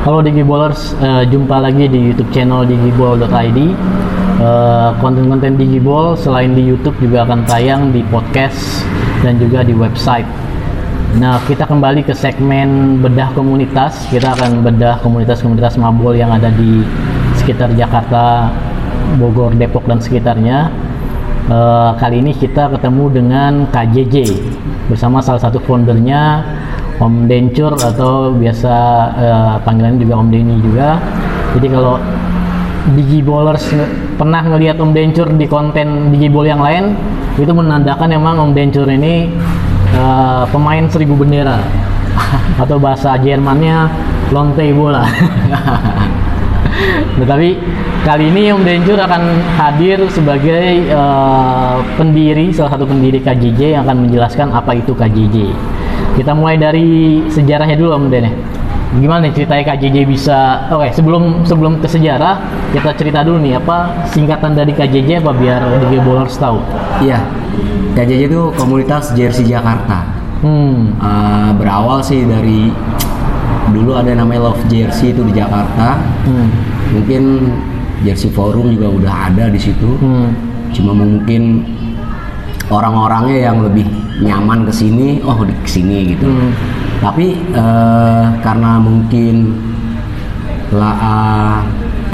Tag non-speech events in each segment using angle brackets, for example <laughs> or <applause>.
Halo Digiballers, uh, jumpa lagi di YouTube channel digiball.id. Uh, konten-konten Digiball selain di YouTube juga akan tayang di podcast dan juga di website. Nah, kita kembali ke segmen bedah komunitas. Kita akan bedah komunitas-komunitas mabol yang ada di sekitar Jakarta, Bogor, Depok dan sekitarnya. Uh, kali ini kita ketemu dengan KJJ bersama salah satu foundernya Om Dencur atau biasa uh, panggilannya juga Om Denny juga. Jadi kalau Digiballers pernah ngelihat Om Dencur di konten Digiball yang lain, itu menandakan emang Om Dencur ini uh, pemain seribu bendera <laughs> atau bahasa Jermannya lonte bola. <laughs> Tetapi kali ini Om Dencur akan hadir sebagai uh, pendiri, salah satu pendiri KJJ yang akan menjelaskan apa itu KJJ. Kita mulai dari sejarahnya dulu Om Den. Gimana nih ceritanya KJJ bisa Oke, okay, sebelum sebelum ke sejarah, kita cerita dulu nih apa singkatan dari KJJ apa biar DG Bowlers tahu. Iya. KJJ itu komunitas jersey Jakarta. Hmm. Uh, berawal sih dari dulu ada namanya Love Jersey itu di Jakarta. Hmm. Mungkin Jersey Forum juga udah ada di situ. Hmm. Cuma mungkin orang-orangnya yang lebih nyaman ke sini, oh di sini gitu. Hmm. Tapi uh, karena mungkin lah uh,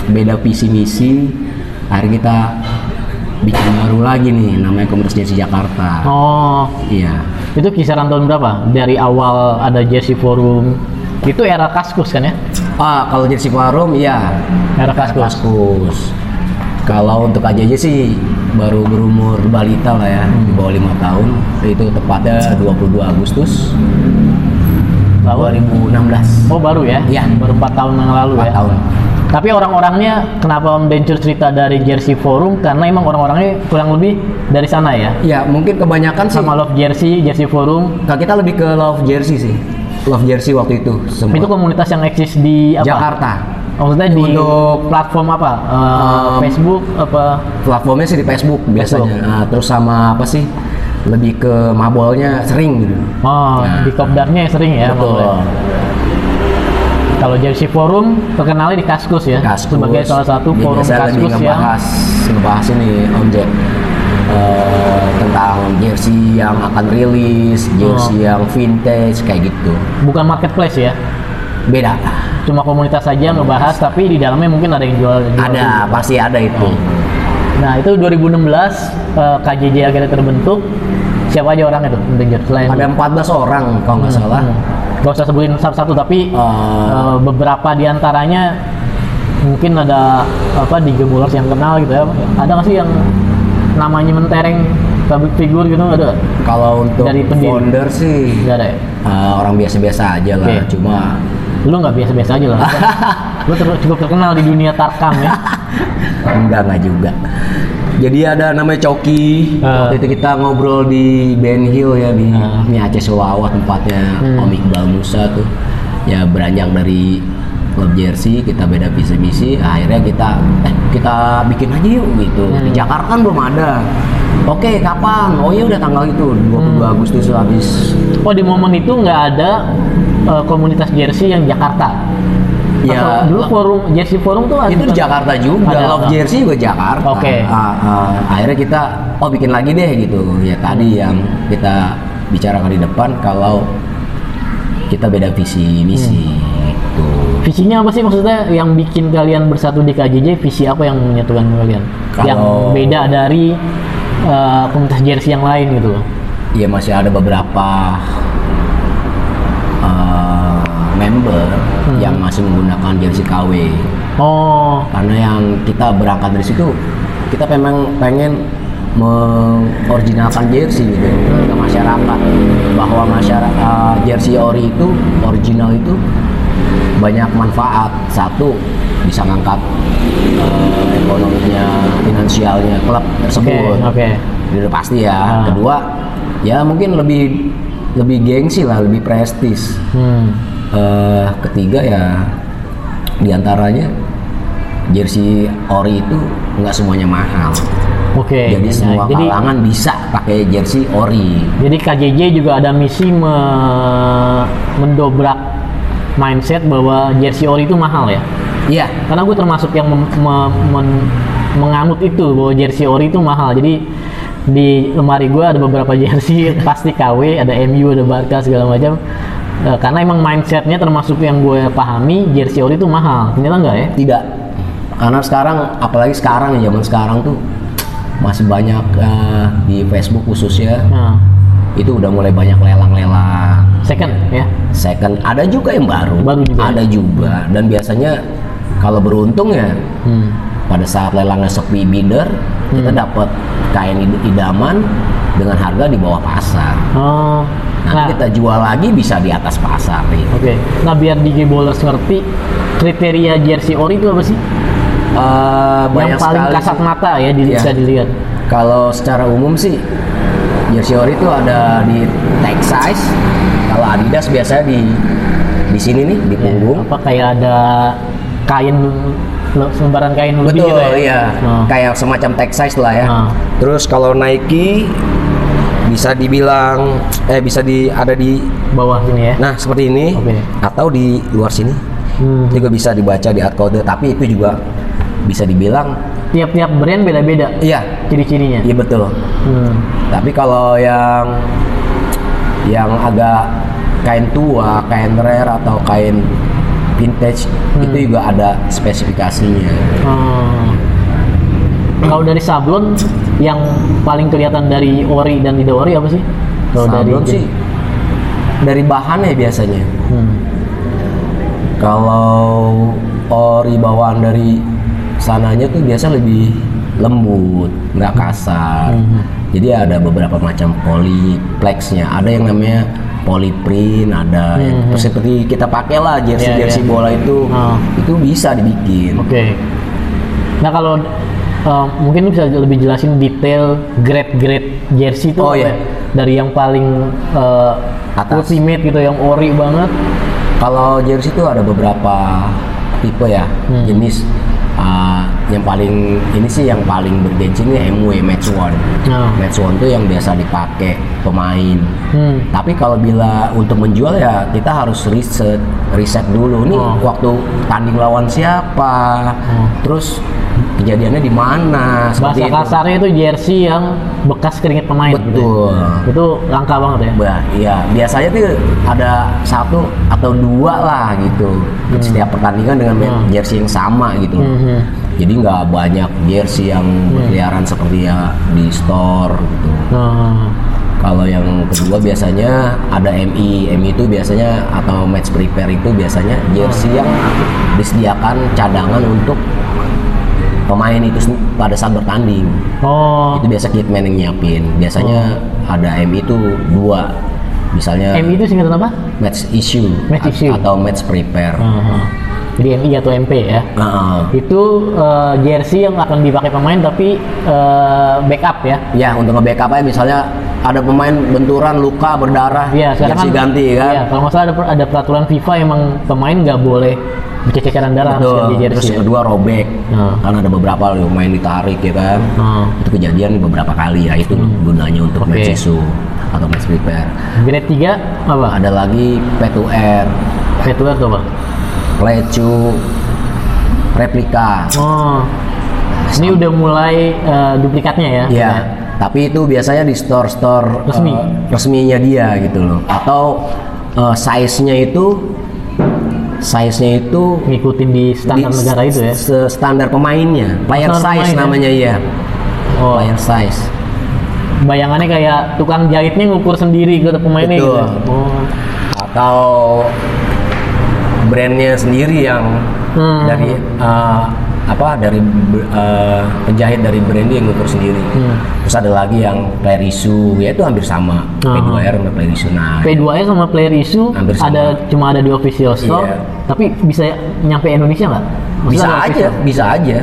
beda visi misi, akhirnya kita bikin baru lagi nih namanya Komunitas Jersey Jakarta. Oh, Iya. itu kisaran tahun berapa? Dari awal ada Jersey Forum. Itu era Kaskus kan ya? Ah, kalau Jersey Forum iya. Era Kaskus. Kaskus. Kalau untuk AJJ sih baru berumur balita lah ya, di bawah lima tahun. Itu tepatnya 22 Agustus Lalu 2016. Oh baru ya? Iya. Baru 4 tahun yang lalu 4 ya. tahun. Tapi orang-orangnya kenapa Om cerita dari Jersey Forum karena emang orang-orangnya kurang lebih dari sana ya. Ya mungkin kebanyakan sih Sama Love Jersey, Jersey Forum. Nah, kita lebih ke Love Jersey sih. Love Jersey waktu itu semua. Itu komunitas yang eksis di apa? Jakarta. Maksudnya di Untuk- platform apa? Eh, Um, Facebook apa? Platformnya sih di Facebook biasanya. Nah, terus sama apa sih? Lebih ke mabolnya sering gitu. Oh, Nah. di Kopdarnya sering ya. Betul. Kalau Jersey Forum terkenalnya di Kaskus ya. Kaskus. Sebagai salah satu Dia forum Kaskus yang ngebahas, ngebahas ini Om Jack. Eh, tentang jersey yang akan rilis, jersey Oh. yang vintage kayak gitu. bukan marketplace ya. Beda. Cuma komunitas saja ngebahas tapi di dalamnya mungkin ada yang jual. jual Ada, pasti ada itu. Nah itu 2016 eh, KJJ akhirnya terbentuk. Siapa aja orang itu? Danger selain Ada 14 orang kalau nggak salah. Hmm. Gak usah sebutin satu-satu tapi Eh, eh, beberapa di antaranya mungkin ada apa di Gemulers yang kenal gitu ya. Ada nggak sih yang namanya mentereng public figure gitu ada? kalau untuk dari pendiri. founder sih Nggak ada ya? eh, orang biasa-biasa aja lah. Oke. Cuma Lu nggak biasa-biasa aja lah. <laughs> Lu cukup terkenal di dunia tarkam ya. enggak enggak juga. Jadi ada namanya Coki. Ah. Waktu itu kita ngobrol di Ben Hill ya di Ah. ini Aceh Sulawat tempatnya Hmm. Om Iqbal Musa tuh. Ya beranjak dari klub jersey kita beda visi misi akhirnya kita eh kita bikin aja yuk gitu Hmm. di Jakarta kan belum ada oke kapan oh ya udah tanggal itu 22 Hmm. Agustus habis Oh di momen itu nggak ada eh, komunitas jersey yang Jakarta. Ya, Atau dulu forum jersey forum tuh ada itu di Jakarta juga Ada, Love. Jersey juga Jakarta Oke. Ah, ah, akhirnya kita oh bikin lagi deh gitu ya tadi yang kita bicarakan di depan kalau kita beda visi misi Hmm. gitu Visinya apa sih maksudnya yang bikin kalian bersatu di KJJ? Visi apa yang menyatukan kalian? Yang Kalau- beda dari eh, komunitas jersey yang lain gitu. ya masih ada beberapa ah, member Hmm. yang masih menggunakan jersey KW Oh, karena yang kita berangkat dari situ kita memang pengen mengoriginalkan jersey gitu ke masyarakat bahwa masyarakat jersey ori itu original itu banyak manfaat satu bisa ngangkat eh, ekonominya finansialnya klub tersebut oke. itu udah pasti ya Ah. kedua ya mungkin lebih lebih gengsi lah lebih prestis Hmm. Eh, ketiga ya di antaranya jersey ori itu nggak semuanya mahal. Oke. Jadi nah, semua jadi kalangan bisa pakai jersey ori. jadi KJJ juga ada misi me- mendobrak mindset bahwa jersey ori itu mahal ya. Iya, Karena gue termasuk yang mem- me- men- menganut itu bahwa jersey ori itu mahal. Jadi di lemari gue ada beberapa <laughs> jersey pasti KW, ada MU, ada Barca segala macam. Eh, karena emang mindsetnya termasuk yang gue pahami jersey ori itu mahal. Ternyata enggak ya? tidak. Karena sekarang, apalagi sekarang ya zaman sekarang tuh masih banyak eh, di Facebook khususnya Nah, itu udah mulai banyak lelang-lelang second ya. second ada juga yang baru Baru juga. ada juga dan biasanya kalau beruntung ya Hmm. pada saat lelangnya sepi bidder kita dapat kain id- idaman dengan harga di bawah pasar Oh. nanti Nah, kita jual lagi bisa di atas pasar gitu. Oke, nah biar DJ Bowlers ngerti kriteria jersey ori itu apa sih? Banyak yang paling kasat mata ya di, Iya. bisa dilihat. kalau secara umum sih jersey ori itu ada di tag size Adidas biasanya di di sini nih di punggung Apa kayak ada kain lembaran kain lebih Betul, gitu ya? iya. Oh. Kayak semacam size lah ya. Ah. Terus kalau Nike bisa dibilang eh bisa di ada di bawah sini ya. nah seperti ini Oke. atau di luar sini. Hmm. Juga bisa dibaca di art code, tapi itu juga bisa dibilang Tiap-tiap brand beda-beda iya, ciri-cirinya. iya betul. Hmm. Tapi kalau yang yang agak kain tua, kain rare atau kain vintage Hmm. itu juga ada spesifikasinya. Hmm. Kalau dari sablon yang paling kelihatan dari ori dan tidak ori apa sih? Kalau dari Sablon sih dari bahannya biasanya. Hmm. Kalau ori bawaan dari sananya tuh biasa lebih lembut, nggak kasar. Hmm. Jadi ada beberapa macam polyplexnya. Ada yang namanya polyprint, ada yang Hmm. seperti kita pakai lah jersey jersey iya. bola itu, Ah. itu bisa dibikin. Oke. Nah kalau eh, mungkin lu bisa lebih jelasin detail grade-grade jersey itu Oh, iya. ya? dari yang paling eh, Atas. ultimate gitu, yang ori banget. Kalau jersey itu ada beberapa tipe ya, Hmm. jenis. Ah, yang paling ini sih yang paling bergengsi ini MW Match One. Nah. Match One tuh yang biasa dipakai pemain. Hmm. Tapi kalau bila untuk menjual ya kita harus riset, riset dulu nih Oh. waktu tanding lawan siapa, Oh. terus kejadiannya di mana, Bahasa itu. kasarnya itu jersey yang bekas keringet pemain gitu. Betul. ya. Itu langka banget ya. Bah, iya biasanya tuh ada satu atau dua lah gitu setiap pertandingan dengan Hmm. jersey yang sama gitu. Mhm. Jadi nggak banyak jersey yang berkeliaran seperti ya di store gitu. Nah, Kalau yang kedua biasanya ada MI, MI itu biasanya atau match prepare itu biasanya jersey yang disediakan cadangan untuk pemain itu pada saat bertanding. Oh, Itu biasa kitman yang nyiapin. Biasanya ada MI itu dua, misalnya MI itu singkatan apa? match issue, Match issue. atau match prepare. Aha. Jadi MI atau MP ya. Nah, Itu eh, jersey yang akan dipakai pemain tapi eh, backup ya. ya untuk nge-backup aja misalnya ada pemain benturan luka berdarah, sekarang jersey kan ganti kan. Iya, kalau nggak salah ada, ada peraturan FIFA emang pemain nggak boleh berceceran darah harus Betul. ganti Terus jersey. yang ya. kedua robek. Karena ada beberapa loh main ditarik ya kan. Itu kejadian beberapa kali ya. Itu gunanya untuk Hmm. Oke. match issue atau match prepare. grade 3 apa? Ada lagi P2R, Vetular tuh apa? Plecu, replika. Oh, ini udah mulai eh, duplikatnya ya? Iya. Tapi itu biasanya di store-store Resmi. eh, resminya dia gitu loh. Atau eh, size-nya itu size-nya itu Ngikutin di standar di negara itu ya? Standar pemainnya. Player Standar size pemain ya? namanya iya. Oh, Player size. bayangannya kayak tukang jahitnya ngukur sendiri ke pemainnya gitu. Betul. ya? Oh. atau brandnya sendiri yang Hmm. dari eh, apa dari eh, penjahit dari brand yang ngukur sendiri. Hmm. Terus ada lagi yang player issue, ya itu hampir sama. Ah. P2R sama player issue. Nah, P2 sama player issue Hampir sama. ada cuma ada di official store, Iya. tapi bisa nyampe Indonesia nggak? Bisa aja, bisa aja.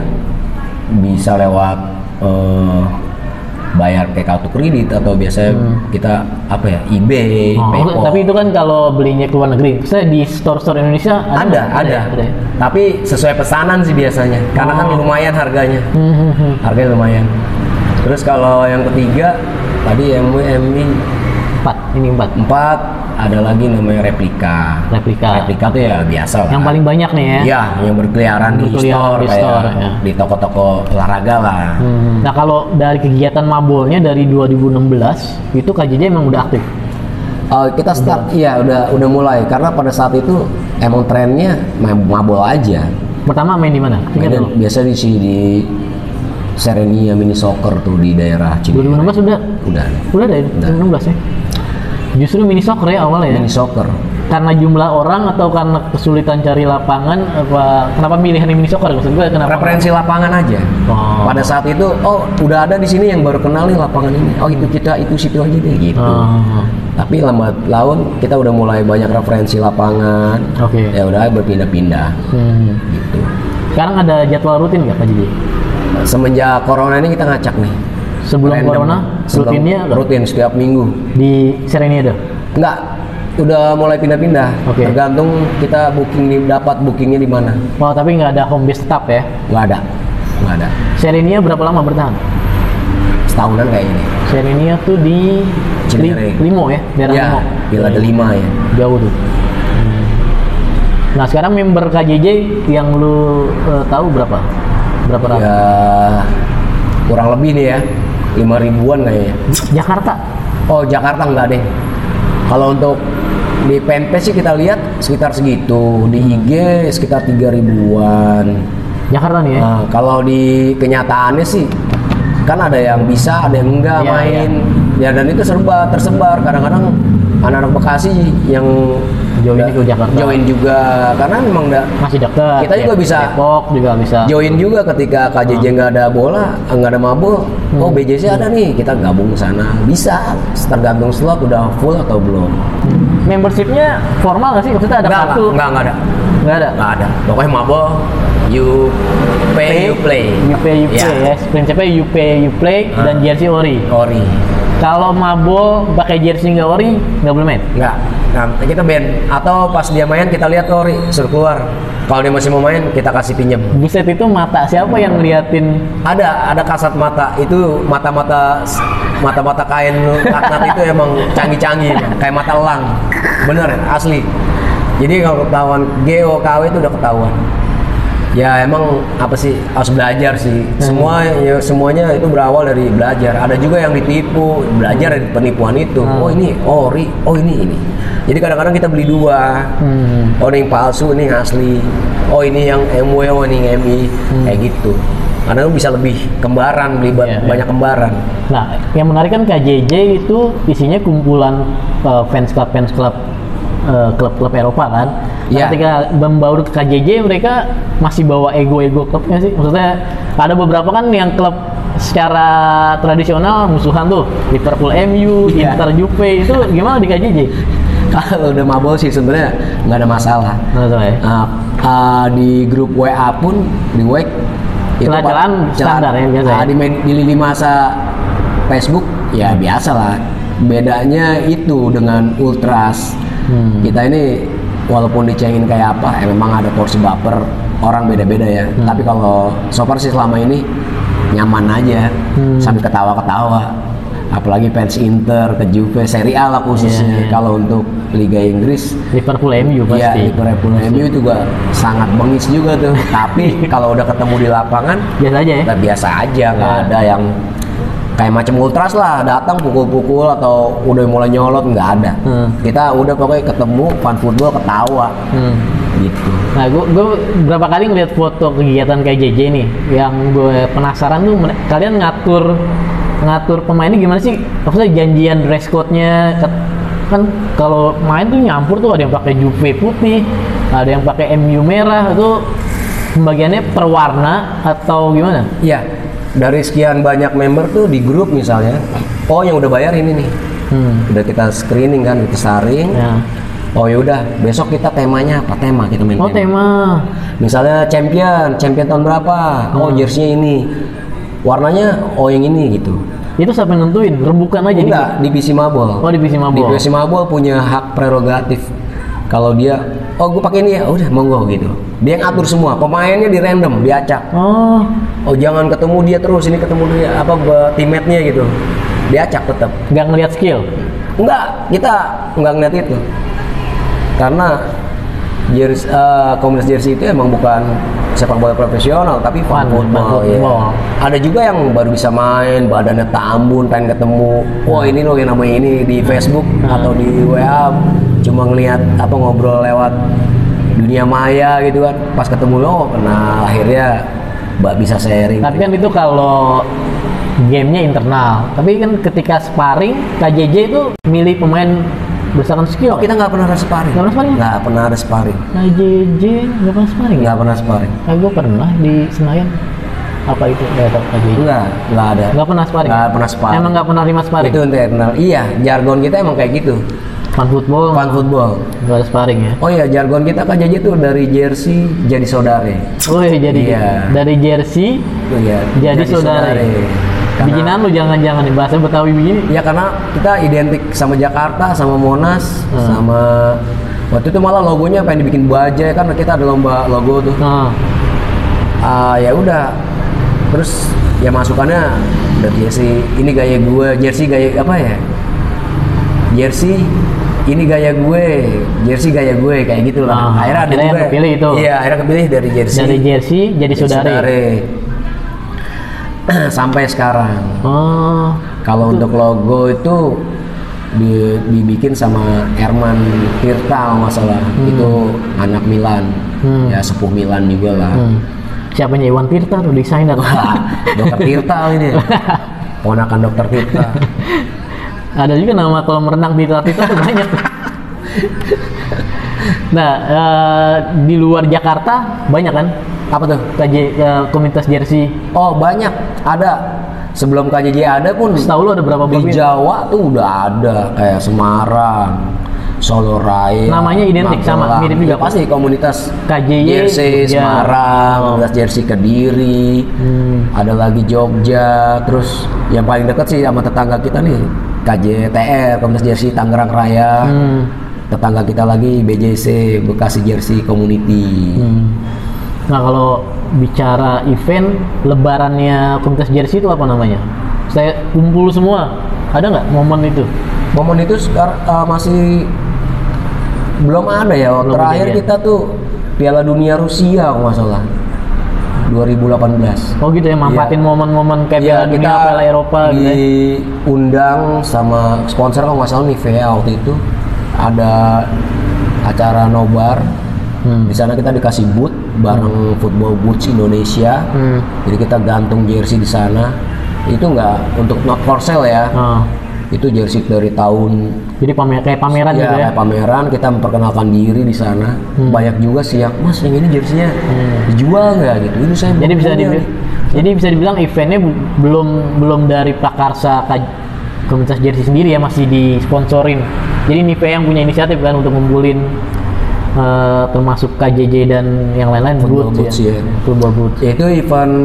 Bisa lewat eh, bayar kayak kartu kredit atau biasanya kita apa ya eBay, Hmm. Oh, PayPal. tapi itu kan kalau belinya ke luar negeri, saya di store-store Indonesia ada ada, nggak? ada. ya? Ada ya? Tapi sesuai pesanan sih biasanya. Karena kan Oh. lumayan harganya. Hmm, hmm, hmm. Harganya lumayan. Terus kalau yang ketiga tadi MI Empat, ini empat. 4 ada lagi namanya replika. Replika. Replika tuh ya biasa lah. Yang paling banyak nih ya. Iya, yang berkeliaran di Berkeliaran store di kayak store, ya. di toko-toko olahraga lah. Hmm. Nah kalau dari kegiatan mabolnya dari 2016 itu KJJ emang udah aktif. Oh, kita start iya udah udah mulai karena pada saat itu emang trennya main mabol aja. Pertama main di mana? Dulu. biasa di sini di Serenia mini soccer tuh di daerah Cibiru. 2016 udah Udah udah dari 2016 ya. Justru mini soccer ya awalnya ya. mini soccer. Karena jumlah orang atau karena kesulitan cari lapangan apa kenapa pilihan mini soccer maksud gue kenapa? Referensi lapangan aja. Oh. Pada saat itu, oh udah ada di sini yang baru kenal nih lapangan ini. Oh itu kita itu situ aja deh gitu. Oh. Tapi lambat laun kita udah mulai banyak referensi lapangan. Oke. Ya udah berpindah-pindah Hmm. gitu. Sekarang ada jadwal rutin nggak KJJ? Semenjak corona ini kita ngacak nih. Sebelum Random. corona Sebelum- rutinnya rutin setiap minggu. di Serenia ada. Enggak, udah mulai pindah-pindah. Oke. Tergantung kita booking di dapat bookingnya di mana. Oh tapi nggak ada home base tetap ya? Nggak ada, nggak ada. Serenia berapa lama bertahan? Setahunan kayak ini. Serenia tuh di Cinere. Limo ya, daerah Ya, Limo. Villa ada lima ya. Jauh tuh. Hmm. Nah sekarang member KJJ yang lu eh, tahu berapa? Berapa? Ya kurang lebih nih ya, lima ribuan kayaknya. Jakarta. Oh Jakarta nggak deh. Kalau untuk di PNP sih kita lihat sekitar segitu, di IG sekitar tiga ribuan. Jakarta nih ya. Nah, kalau di kenyataannya sih kan ada yang bisa, ada yang enggak Iya, main. Ya dan itu serba tersebar. Kadang-kadang anak-anak Bekasi yang Join ke Jakarta. Join juga karena memang enggak Masih dekat. Kita juga bisa. Depok juga bisa. join juga ketika KJJ nggak ada bola, nggak ada mabul. Oh BJC ada nih, kita gabung ke sana. Bisa, tergantung slot udah full atau belum. Membershipnya formal nggak sih? Maksudnya ada Nggak, kartu? nggak, nggak ada, Nggak ada. nggak ada. Pokoknya mabul, you pay, you play. You pay, you play ya. Prinsipnya you pay, you play Ah. dan jersey ori. Ori. Kalau mabol pakai jersey nggak ori nggak boleh main. Nggak. Nah, kita band atau pas dia main kita lihat tuh Ori suruh keluar. Kalau dia masih mau main kita kasih pinjam. Buset itu mata siapa yang ngeliatin Ada ada kasat mata itu mata-mata mata-mata kain laknat itu emang canggih-canggih Bang. kayak mata elang. Bener asli. Jadi kalau ketahuan GOKW itu udah ketahuan. Ya emang apa sih harus belajar sih. Semua ya, semuanya itu berawal dari belajar. Ada juga yang ditipu, belajar dari penipuan itu. Oh ini ori, oh ini ini. Jadi kadang-kadang kita beli dua. hmm, Oh ini yang palsu, ini yang asli. Oh ini yang MW, oh ini yang MI, kayak gitu. Karena lu bisa lebih kembaran, beli ba- Iya, iya. banyak kembaran. Nah, yang menarik kan KJJ itu isinya kumpulan uh, fans club fans club uh, klub-klub Eropa kan. Nah, Iya. Ketika membaur ke KJJ mereka masih bawa ego-ego klubnya sih. Maksudnya ada beberapa kan yang klub secara tradisional musuhan tuh Liverpool MU, Iya. Inter Juve itu gimana di KJJ? <laughs> Kalau udah mabol sih sebenarnya nggak ada masalah. Nggak ya. Nah, uh, di grup WA pun di WEC Celah-celahan standar ya, biasa ya? Ah, di, di lini masa Facebook ya biasa lah. Bedanya itu dengan ultras. Hmm. Kita ini walaupun dicengin kayak apa, ya memang ada porsi baper. Orang beda-beda ya. Hmm. Tapi kalau so far sih selama ini nyaman aja, Hmm. sambil ketawa-ketawa. Apalagi fans Inter ke Juve, Serie A lah khususnya. Iya, iya. Kalau untuk Liga Inggris, Liverpool MU Iya, pasti. Liverpool MU juga sangat bengis juga tuh. <laughs> Tapi kalau udah ketemu di lapangan, Biasa aja ya. biasa aja, nggak Iya. ada yang kayak macam ultras lah, datang pukul-pukul atau udah mulai nyolot nggak ada. Hmm. Kita udah pokoknya ketemu fan football ketawa Hmm. gitu. Nah, gue berapa kali ngeliat foto kegiatan kayak JJ nih, yang gue penasaran tuh kalian ngatur ngatur pemainnya gimana sih? Maksudnya janjian dress code-nya kan kalau main tuh nyampur tuh ada yang pakai Juve putih, ada yang pakai MU merah itu pembagiannya per warna atau gimana? Iya, dari sekian banyak member tuh di grup misalnya, oh yang udah bayar ini nih, Hmm. udah kita screening kan, kita saring. Ya. Oh yaudah, besok kita temanya apa tema kita main Oh tema. Misalnya champion, champion tahun berapa? Oh Hmm. jersey ini. Warnanya oh yang ini gitu. Itu siapa yang nentuin? Rebukan aja Enggak, divisi mabol. Oh divisi mabol. Divisi mabol punya hak prerogatif. Kalau dia, oh gue pakai ini ya, udah monggo gitu. Dia yang atur semua. Pemainnya di random, diacak. Oh. Oh jangan ketemu dia terus, ini ketemu dia apa teammate-nya gitu. diacak tetap. Nggak ngelihat skill. Enggak, kita enggak ngeliat itu. Karena jersey, eh, komunitas jersey itu emang bukan sepak bola profesional, tapi fun, football. ya. Ada juga yang baru bisa main, badannya tambun, pengen ketemu. Wah ini loh yang namanya ini di Facebook Hmm. atau di WA, cuma ngelihat apa ngobrol lewat dunia maya gitu kan. Pas ketemu lo, nah akhirnya mbak bisa sharing. Tapi kan itu kalau gamenya internal. Tapi kan ketika sparring, KJJ itu milih pemain berdasarkan skill. Oh, kita nggak pernah ada sparring. Nggak pernah sparring? Nggak pernah ada sparring. KJJ nggak pernah sparring ya? Nggak pernah sparring. Eh, gue pernah di Senayan. Apa itu? Nggak tahu KJJ. Enggak, enggak ada. Nggak pernah sparring? Nggak pernah sparring. Emang nggak pernah lima sparring? Itu internal. Iya, jargon kita emang kayak gitu. Fun football Fun football. ada sparring ya? Oh iya, jargon kita kan jadi tuh dari jersey jadi saudara. Oh iya, jadi Iya. dari jersey Itu ya. jadi, saudara. Karena, Bikinan lu jangan-jangan nih bahasa Betawi begini. Ya karena kita identik sama Jakarta, sama Monas, Hmm. sama waktu itu malah logonya pengen dibikin baja kan kita ada lomba logo tuh. Nah, Ah ya udah. Terus ya masukannya udah jersey ini gaya gue, jersey gaya apa ya? Jersey ini gaya gue, jersey gaya gue kayak gitu lah. Ah, akhirnya ada juga- kepilih itu. Iya, akhirnya kepilih dari jersey. dari jersey jadi saudara. <clears throat> Sampai sekarang. Oh, Kalau untuk logo itu di- dibikin sama Herman Tirta kalau nggak salah. Itu anak Milan. Hmm. Ya sepuh Milan juga lah. hmm. Siapanya Iwan Tirta tuh desainer. Wah, dokter Tirta ini. <laughs> Ponakan dokter Tirta. <laughs> Ada juga nama kalau merenang Tirta Tirta tuh banyak. nah, eh, di luar Jakarta banyak kan? Apa tuh? KJ eh, komunitas jersey. Oh banyak, ada. Sebelum KJJ ada pun Setahu lu ada berapa di? Jawa tuh udah ada kayak Semarang, Solo Raya. Namanya identik sama, Magelang. mirip juga. Ya, pasti komunitas KJY jersey Jogja. Semarang, Oh. komunitas jersey Kediri, Hmm. ada lagi Jogja, terus yang paling dekat sih sama tetangga kita nih KJTR, komunitas jersey Tangerang Raya. Hmm. Tetangga kita lagi BJC, Bekasi Jersey Community. Hmm. Nah kalau bicara event lebarannya komunitas jersey itu apa namanya? Saya kumpul semua. Ada nggak momen itu? Momen itu sekarang uh, masih belum ada ya. Belum Terakhir kejadian. kita tuh Piala Dunia Rusia kalau nggak salah. 2018. Oh gitu ya, manfaatin Iya. momen-momen kayak Piala Dunia, Piala Eropa gitu ya. diundang sama sponsor kalau nggak salah Nivea waktu itu ada acara nobar. Hmm. Di sana kita dikasih boot bareng Football Boots Indonesia. Hmm. Jadi kita gantung jersey di sana. Itu nggak untuk not for sale ya. Ah. Itu jersey dari tahun Jadi pamer kayak pameran ya, gitu ya. kayak pameran kita memperkenalkan diri di sana. Banyak juga sih yang Mas yang ini jerseynya dijual nggak gitu. Ini saya Jadi bisa dibilang, nih." jadi bisa dibilang eventnya belum belum dari prakarsa komunitas jersey sendiri ya masih disponsorin. Jadi Nivea yang punya inisiatif kan untuk ngumpulin eh, termasuk KJJ dan yang lain-lain Football Boots Boots, ya. ya. Football boots. Ya, itu event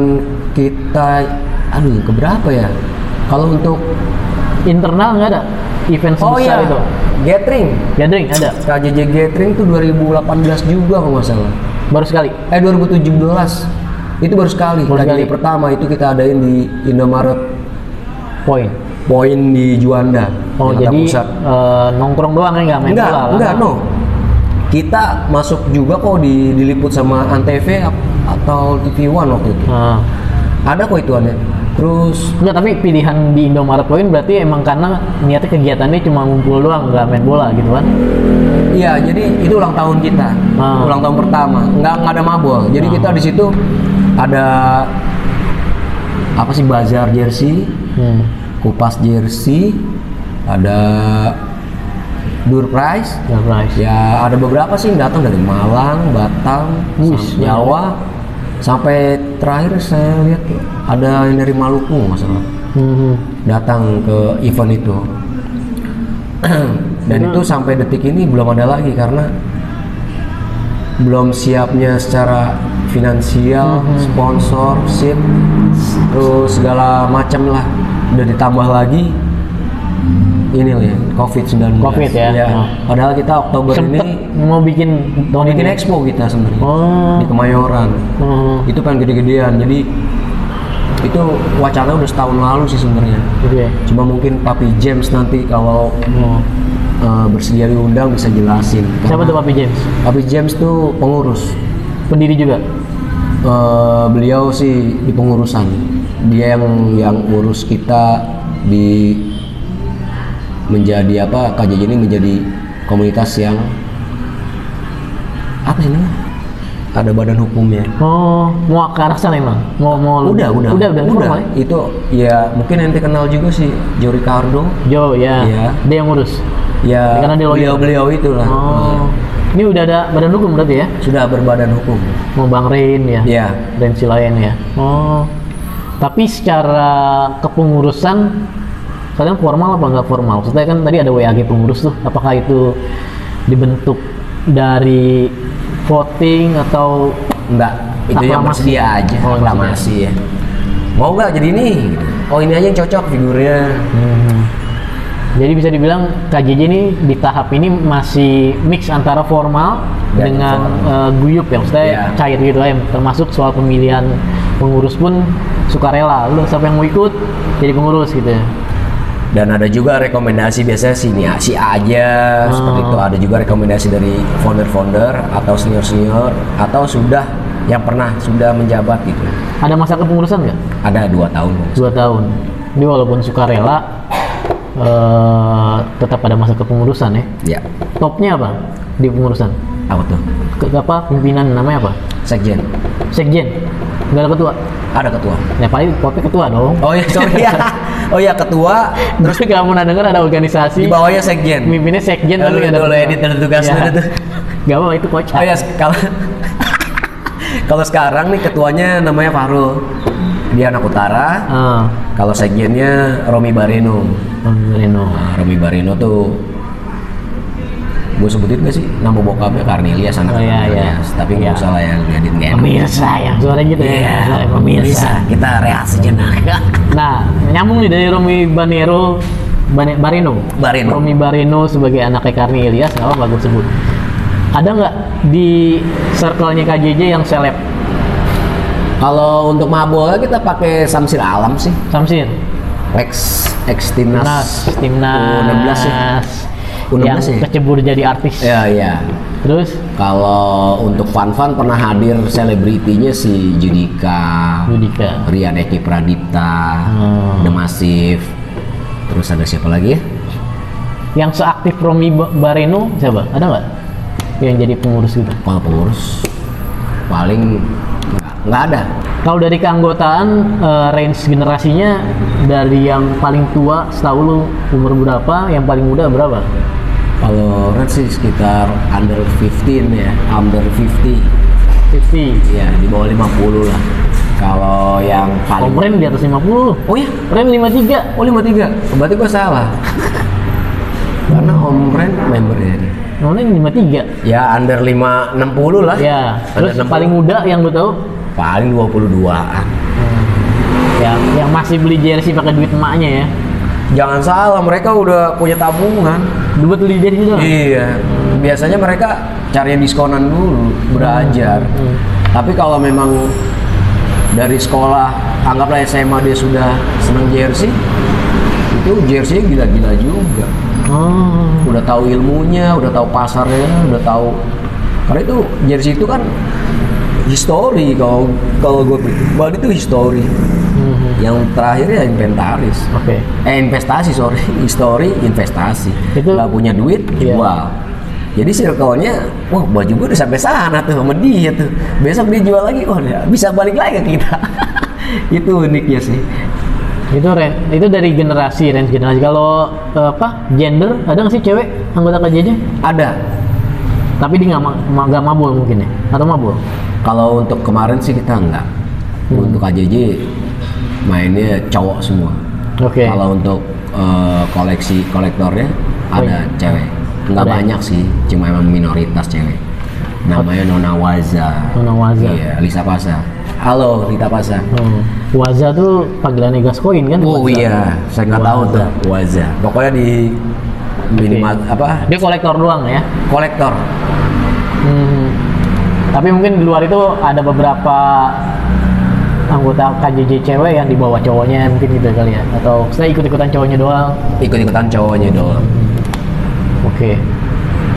kita aduh keberapa ya? Kalau untuk Internal nggak ada event oh sebesar iya itu. gathering Gathering ada. KJJ gathering tuh 2018 juga kalau nggak salah. Baru sekali. Eh 2017 itu baru sekali. Baru KJJ sekali. pertama itu kita adain di Indomaret Poin. Poin di Juanda. Oh Jakarta jadi Pusat. eh, nongkrong doang ya nggak main enggak, bola enggak, no. Kita masuk juga kok di, diliput sama Antv atau TV One waktu itu. Ah. Ada kok ituannya. Terus Enggak, tapi pilihan di Indomaret Point berarti emang karena niatnya kegiatannya cuma ngumpul doang, nggak main bola gitu kan? Iya, jadi itu ulang tahun kita, Ah. ulang tahun pertama. Nggak nggak ada mabol. Jadi Ah. kita di situ ada apa sih bazar jersey, Hmm. kupas jersey, ada door prize. Nggak price. Ya ada beberapa sih yang datang dari Malang, Batam, Jawa, sampai terakhir saya lihat ada yang dari Maluku nggak salah Hmm. datang ke event itu. <clears throat> Dan itu sampai detik ini belum ada lagi karena belum siapnya secara finansial, sponsorship, terus segala macam lah. Udah ditambah lagi ini ya, COVID-19. Covid ya? Oh. Padahal kita Oktober Sempet ini mau bikin mau bikin ini. expo kita sebenarnya Oh. di Kemayoran. Hmm. Itu pengen gede-gedean. Jadi itu wacana udah setahun lalu sih sebenarnya Gitu ya. cuma mungkin Papi James nanti kalau Oh. eh, bersedia diundang bisa jelasin Siapa tuh Papi James? Papi James tuh pengurus Pendiri juga. Eh, beliau sih di pengurusan dia yang yang urus kita di menjadi apa KJJ ini menjadi komunitas yang apa sih namanya ada badan hukumnya Oh, mau ke arah sana emang? Mau mau udah udah udah udah, formal ya? itu ya mungkin nanti kenal juga sih Joe Ricardo Jo ya. Iya. Dia yang ngurus. ya Karena dia lawyer. beliau beliau itulah Oh. Ini udah ada badan hukum berarti ya? sudah berbadan hukum Mau Bang Rain ya? ya Dan si lain ya. Oh. Tapi secara kepengurusan kalian formal apa nggak formal? Maksudnya kan tadi ada WAG pengurus tuh. Apakah itu dibentuk dari voting atau enggak itu yang bersedia aja Oh, aklamasi ya mau nggak jadi ini oh ini aja yang cocok figurnya Hmm. Jadi bisa dibilang KJJ ini di tahap ini masih mix antara formal Dan dengan eh, guyup ya, maksudnya Iya. cair gitu ya. Termasuk soal pemilihan pengurus pun sukarela. Lu siapa yang mau ikut jadi pengurus gitu ya. Dan ada juga rekomendasi biasanya si ini si A aja seperti Oh. itu ada juga rekomendasi dari founder-founder atau senior-senior atau sudah yang pernah sudah menjabat gitu Ada masa kepengurusan nggak? ada dua tahun Dua tahun. Ini walaupun sukarela eh tetap ada masa kepengurusan ya. ya Topnya apa di pengurusan? apa tuh Ke, apa pimpinan namanya apa? sekjen Sekjen. Nggak ada ketua. ada ketua Ya paling popnya ketua dong. oh iya sorry ya <laughs> oh iya ketua Terus kamu pernah dengar ada organisasi di bawahnya sekjen pemimpinnya sekjen Ya, lu- nggak ada lu ketua. edit ada tugasnya Ya. itu. Gak apa itu kocak. oh iya kalau <laughs> kalau sekarang nih ketuanya namanya Fahrul dia anak utara Ah, kalau sekjennya Romi Bareno Bang Reno. Nah, Romi Bareno tuh gue sebutin gak sih nama bokapnya Karnelias anak Oh, iya, iya. tapi nggak Iya. usah lah ya ngedit nggak enak. Pemirsa yang suara gitu Iya, ya. Suara pemirsa kita rehat sejenak <laughs> Nah, nyambung nih dari Romi Banero Bane- Bareno. Bareno. Romi Bareno sebagai anaknya Karni Ilyas, nggak apa-apa gue sebut. Ada nggak di circle-nya KJJ yang seleb? kalau untuk mabok kita pakai Samsir Alam sih Samsir, ex ex timnas Timnas, Timnas, U16 ya U16 yang ya? kecebur jadi artis. ya ya Terus kalau untuk fun-fun pernah hadir selebritinya si Judika Yudika. Rian Eki Pradipta Hmm. The Massive terus ada siapa lagi ya Yang seaktif Romi Ba- Bareno siapa? Ada nggak? Yang jadi pengurus gitu? kalau pengurus paling nggak- ada Kalau dari keanggotaan eh, range generasinya dari yang paling tua setahu lu umur berapa, yang paling muda berapa? Kalau Red sih sekitar under 15 ya under 50 50. ya di bawah 50 lah kalau yang paling Ren di atas 50. oh ya Ren 53. oh 53 berarti gua salah <laughs> karena Om Ren membernya dia. Nah, Ren 53. ya under 5 60 lah Ya, terus Under 60. paling muda yang lu tahu paling 22an yang yang masih beli jersey pakai duit emaknya ya. Jangan salah mereka udah punya tabungan Dua beli jersey doang. Iya, biasanya mereka cari diskonan dulu, belajar. Hmm. Tapi kalau memang dari sekolah, anggaplah SMA dia sudah senang jersey, itu jersey gila-gila juga. Oh. Udah tahu ilmunya, udah tahu pasarnya, udah tahu. Karena itu jersey itu kan history kalau kalau gue pribadi itu history. Mhm. Yang terakhir ya inventaris. Oke. Eh investasi sorry, <laughs> history investasi. Itu- nggak punya duit Iya. jual. Jadi circle-nya, wah baju gue udah sampai sana tuh sama dia tuh. Besok dia jual lagi, wah bisa balik lagi ke kita. <laughs> itu uniknya sih. Itu ren, itu dari generasi range generasi. Kalau eh, apa gender ada nggak sih cewek anggota KJJ? Ada. Tapi dia nggak ma- mabul mungkin ya? Atau mabul? Kalau untuk kemarin sih kita enggak. Hmm. Untuk AJJ mainnya cowok semua. Oke. Kalau untuk eh, koleksi kolektornya Oh, ada iya. cewek. Enggak Ada. banyak sih, cuma emang minoritas cewek. Namanya Nona Waza. Nona Waza. Iya, Lisa Pasa. Halo, Lita Pasa. Hmm. Waza tuh panggilannya Gascoigne kan? Oh Waza. iya, saya nggak tahu tuh Waza. Pokoknya di minimal apa Dia kolektor doang ya. kolektor. Hmm. Tapi mungkin di luar itu ada beberapa anggota KJJ cewek yang dibawa cowoknya mungkin gitu kali ya. Atau saya ikut-ikutan cowoknya doang. Ikut-ikutan cowoknya doang. Oke.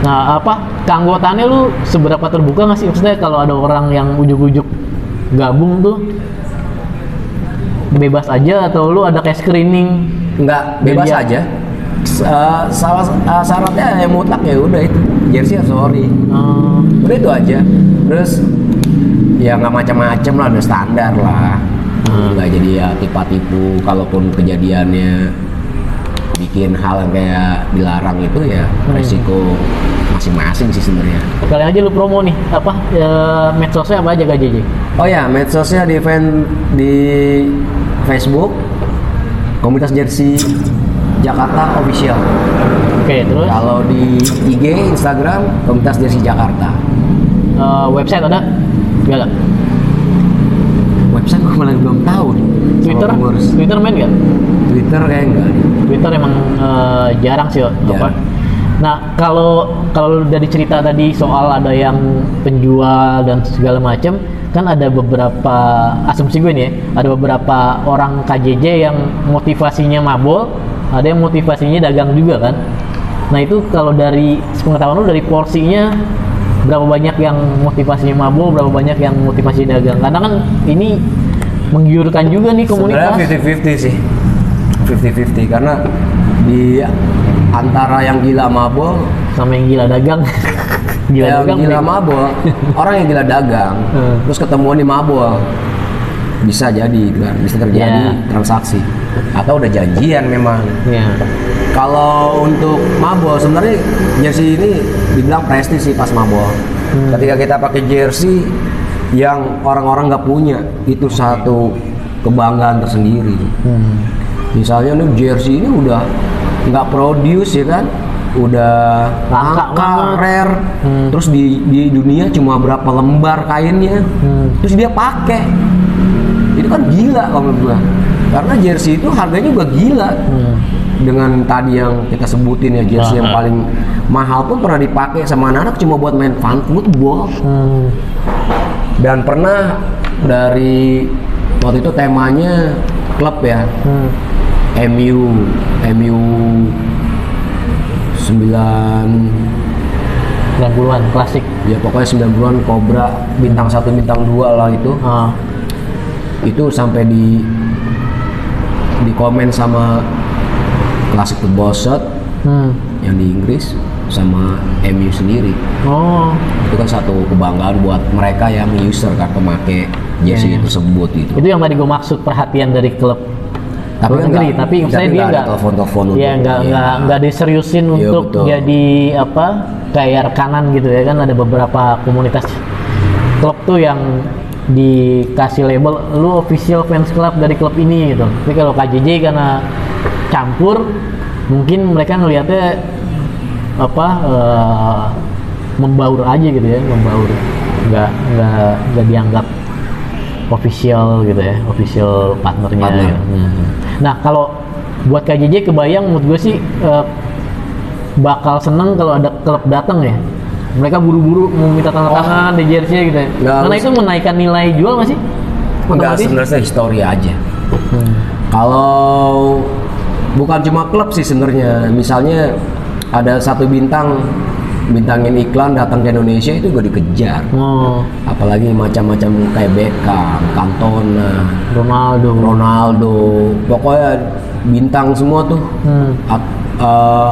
Nah apa? Keanggotaannya lu seberapa terbuka nggak sih? Maksudnya kalau ada orang yang ujuk-ujuk gabung tuh bebas aja atau lu ada kayak screening? Nggak bebas Media. aja. S- eh, salah eh, syaratnya yang mutlak ya udah itu. Jersey ya sorry. Eh, udah itu aja terus ya nggak macam-macam lah udah standar lah. Hmm. nggak jadi ya tipu-tipu kalaupun kejadiannya bikin hal yang kayak dilarang itu ya Hmm. resiko masing-masing sih sebenarnya. Kali aja lu promo nih apa eh, medsosnya apa aja KJJ oh ya medsosnya di event di Facebook komunitas jersey Jakarta official. Oke terus? Kalau di IG Instagram komunitas jersey Jakarta eh, website ada Gak ada website gue malah belum tahu nih Twitter. Twitter main gak Twitter kayak enggak. Twitter emang eh, jarang sih apa Jarang. nah kalau kalau dari cerita tadi soal ada yang penjual dan segala macam kan ada beberapa asumsi gue nih ya, ada beberapa orang KJJ yang motivasinya mabol ada yang motivasinya dagang juga kan nah itu kalau dari pengetahuan lu dari porsinya berapa banyak yang motivasinya mabol berapa banyak yang motivasi dagang. Karena kan ini menggiurkan juga nih komunitas. Sebenarnya 50-50 sih. 50-50 karena di antara yang gila mabol sama yang gila dagang. Gila yang dagang gila nih. mabol orang yang gila dagang <laughs> Hmm. terus ketemu nih mabol bisa jadi kan bisa terjadi Ya. transaksi. Atau udah janjian memang. Ya kalau untuk mabol sebenarnya jersey ini dibilang prestis sih pas mabol Hmm. ketika kita pakai jersey yang orang-orang nggak punya itu satu kebanggaan tersendiri. Hmm. misalnya nih jersey ini udah nggak produce ya kan? Udah Langka rare. Hmm. terus di di dunia cuma berapa lembar kainnya. Hmm. terus dia pakai kan gila kalau menurut gua karena jersey itu harganya juga gila Hmm. dengan tadi yang kita sebutin ya jersey yang Ah. paling mahal pun pernah dipakai sama anak-anak cuma buat main fun football Hmm. dan pernah dari waktu itu temanya klub ya Hmm. MU MU 9 90-an klasik ya pokoknya 90-an Cobra bintang satu bintang dua lah itu ah itu sampai di di komen sama klasik football shot hmm. yang di Inggris sama MU sendiri oh itu kan satu kebanggaan buat mereka yang user kan pemakai jersey Iya. itu tersebut gitu itu yang tadi gue maksud perhatian dari klub Tapi luar kan negeri nggak- tapi saya dia nggak telepon-telepon ya nggak iya. nggak nggak diseriusin Iya, untuk betul. jadi apa kayak rekanan gitu ya kan ada beberapa komunitas klub tuh yang dikasih label lu official fans club dari klub ini gitu tapi kalau KJJ karena campur mungkin mereka ngelihatnya apa eh, membaur aja gitu ya membaur nggak nggak nggak dianggap official gitu ya official partnernya Partner. gitu. Hmm. nah kalau buat KJJ kebayang menurut gue sih eh, bakal seneng kalau ada klub datang ya mereka buru-buru mau minta tanda tangan di jersey gitu ya Nggak karena itu menaikkan nilai jual nggak sih Enggak sebenarnya histori aja Hmm. Kalau bukan cuma klub sih sebenarnya, misalnya ada satu bintang bintangin iklan datang ke Indonesia itu juga dikejar. oh Apalagi macam-macam kayak Beckham, Cantona, Ronaldo Ronaldo, pokoknya bintang semua tuh. Hmm. At- eh,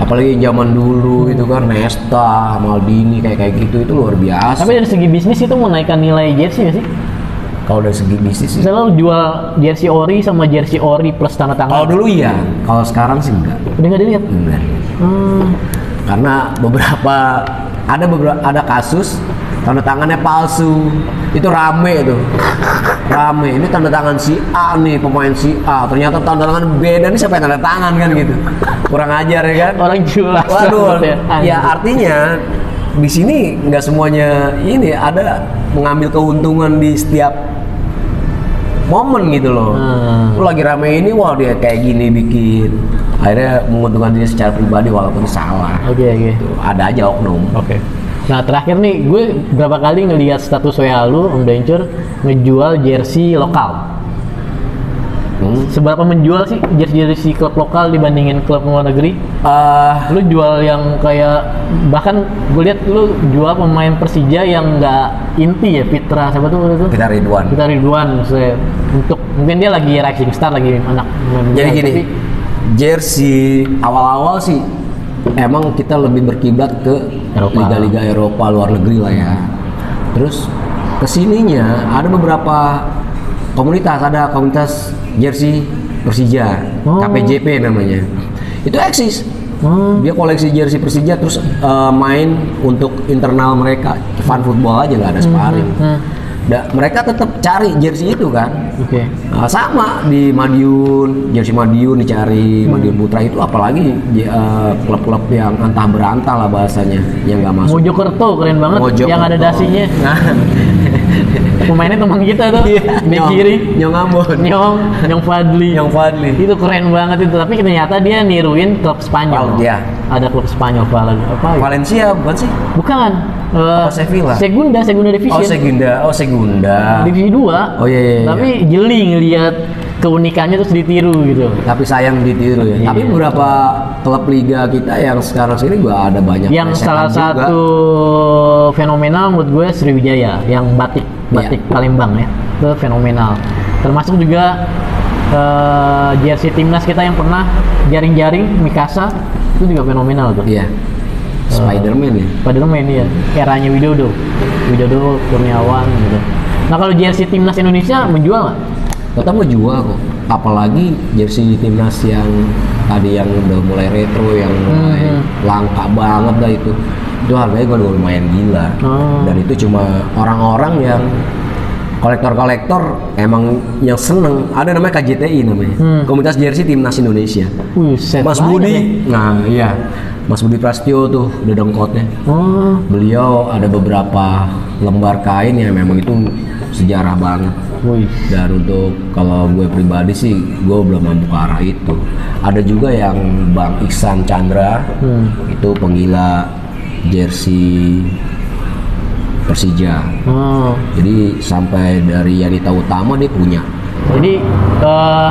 apalagi zaman dulu itu kan Nesta, Maldini kayak kayak gitu itu luar biasa. tapi dari segi bisnis itu menaikkan nilai jersey nggak sih kalau dari segi bisnis sih. misalnya lu jual jersey ori sama jersey ori plus tanda Kalau tangan dulu iya, kalau sekarang sih enggak. udah nggak dilihat Enggak. hmm. karena beberapa ada beberapa ada kasus tanda tangannya palsu itu rame itu rame. Ini tanda tangan si A nih pemain si A. Ternyata tanda tangan beda nih siapa yang tanda tangan kan gitu. Kurang ajar ya kan? Orang jelas. Waduh. Ya Anjir. artinya di sini nggak semuanya ini ada mengambil keuntungan di setiap momen gitu loh. Hmm. lu lagi rame ini wah dia kayak gini bikin. Akhirnya menguntungkan diri secara pribadi walaupun salah. Oke oke. Tuh, ada aja oknum. Oke Nah terakhir nih, gue berapa kali ngelihat status WA lu, Om Dencur, ngejual jersey lokal. Hmm. Seberapa menjual sih jersey-jersey klub lokal dibandingin klub luar negeri? Eh, Lu jual yang kayak bahkan gue lihat lu jual pemain Persija yang nggak inti ya Fitra siapa tuh itu? kita Ridwan. Fitra Ridwan maksudnya untuk mungkin dia lagi rising star lagi anak Jadi gini, tapi- jersey awal-awal sih emang kita lebih berkiblat ke. Liga-liga Eropa luar negeri lah ya. Terus ke sininya ada beberapa komunitas, ada komunitas jersey Persija, Oh. KPJP namanya. Itu eksis. Hmm. Dia koleksi jersey Persija terus eh, main untuk internal mereka, fun football aja nggak ada sparring. Hmm. Da- mereka tetap cari jersey itu kan. Oke. Nah, sama di Madiun, jersey Madiun dicari, Hmm. Madiun Putra itu apalagi eh, klub-klub yang antah berantah lah bahasanya yang nggak masuk. Mojokerto keren banget Mojokerto. yang ada dasinya. Nah, <laughs> Pemainnya teman kita tuh. Nyong- kiri. Nyong Ambon, Nyong, Nyong Fadli. Nyong Fadli. Itu keren banget itu, tapi ternyata dia niruin klub Spanyol. Oh, iya. Ada klub Spanyol Val apa? ya? Valencia bukan sih? Bukan. Eh, Apa, Sevilla? Segunda, Segunda Division. Oh Segunda, oh Segunda. Divisi 2. Oh, iya, iya, iya. Tapi jeli ngelihat keunikannya terus ditiru gitu. Tapi sayang ditiru ya. Iya. Tapi beberapa klub liga kita yang sekarang sini juga ada banyak yang salah juga. satu fenomenal menurut gue Sriwijaya yang batik batik Iya. Palembang ya itu fenomenal termasuk juga eh, jersey timnas kita yang pernah jaring-jaring Mikasa itu juga fenomenal tuh. Iya. Spiderman ya. padahal main ya eranya Widodo. Widodo Kurniawan gitu. Nah kalau jersey timnas Indonesia menjual nggak? Tetap menjual kok. Apalagi jersey timnas yang tadi yang udah mulai retro yang mulai Hmm. langka banget dah itu. Itu harganya gue udah lumayan gila. Oh. dan itu cuma orang-orang yang kolektor-kolektor emang yang seneng. Ada namanya KJTI namanya. Hmm. komunitas jersey timnas Indonesia. Buset, Mas Budi. ya. nah iya. Mas Budi Prasetyo tuh udah dongkotnya oh. Beliau ada beberapa lembar kain yang memang itu sejarah banget. Wih. Dan untuk kalau gue pribadi sih gue belum mampu ke arah itu. Ada juga yang Bang Iksan Chandra. Hmm. itu penggila jersey Persija. Oh. Jadi sampai dari Yanita Utama dia punya. Jadi eh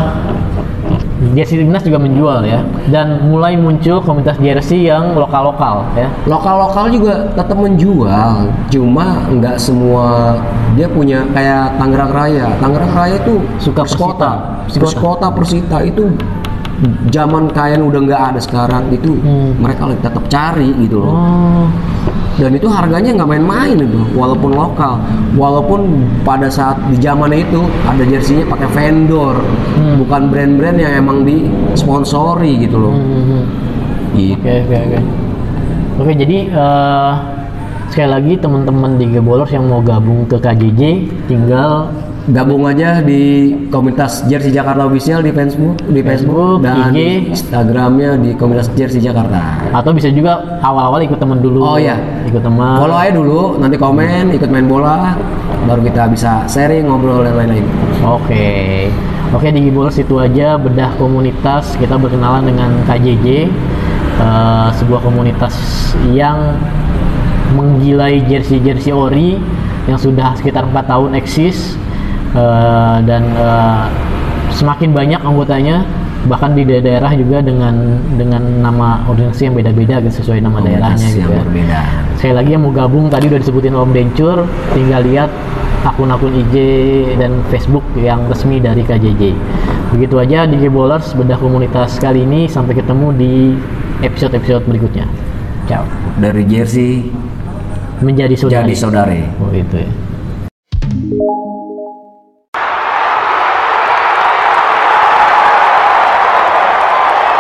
jersey timnas juga menjual ya. Dan mulai muncul komunitas jersey yang lokal-lokal ya. lokal-lokal juga tetap menjual cuma nggak semua dia punya kayak Tangerang Raya. Tangerang Raya itu Suka Persikota Persita. Persikota Persita. Itu zaman kain udah nggak ada sekarang itu Hmm. mereka lagi tetap cari gitu loh. Oh, dan itu harganya nggak main-main itu walaupun lokal walaupun pada saat di zamannya itu ada jersinya pakai vendor Hmm. bukan brand-brand yang emang disponsori gitu loh hmm, hmm, hmm. gitu Oke oke oke. Oke jadi eh sekali lagi teman-teman di Gebolers yang mau gabung ke KJJ tinggal gabung aja di komunitas Jersey Jakarta Official di Facebook di Facebook, Facebook, dan IG. Instagramnya di komunitas Jersey Jakarta atau bisa juga awal-awal ikut teman dulu. Oh, iya. Ikut teman. follow aja dulu nanti komen ikut main bola baru kita bisa sharing ngobrol dan lain-lain Oke, oke di Gibol itu aja bedah komunitas kita berkenalan dengan KJJ, eh, sebuah komunitas yang menggilai jersey-jersey ori yang sudah sekitar empat tahun eksis eh, dan eh, semakin banyak anggotanya bahkan di daerah juga dengan dengan nama organisasi yang beda-beda gitu sesuai nama daerahnya gitu ya. berbeda Sekali lagi yang mau gabung tadi udah disebutin Om Dencur, tinggal lihat akun-akun IG dan Facebook yang resmi dari KJJ. Begitu aja di Bowlers bedah komunitas kali ini sampai ketemu di episode-episode berikutnya. Ciao. dari Jersey Menjadi saudara. jadi saudara Oh itu ya.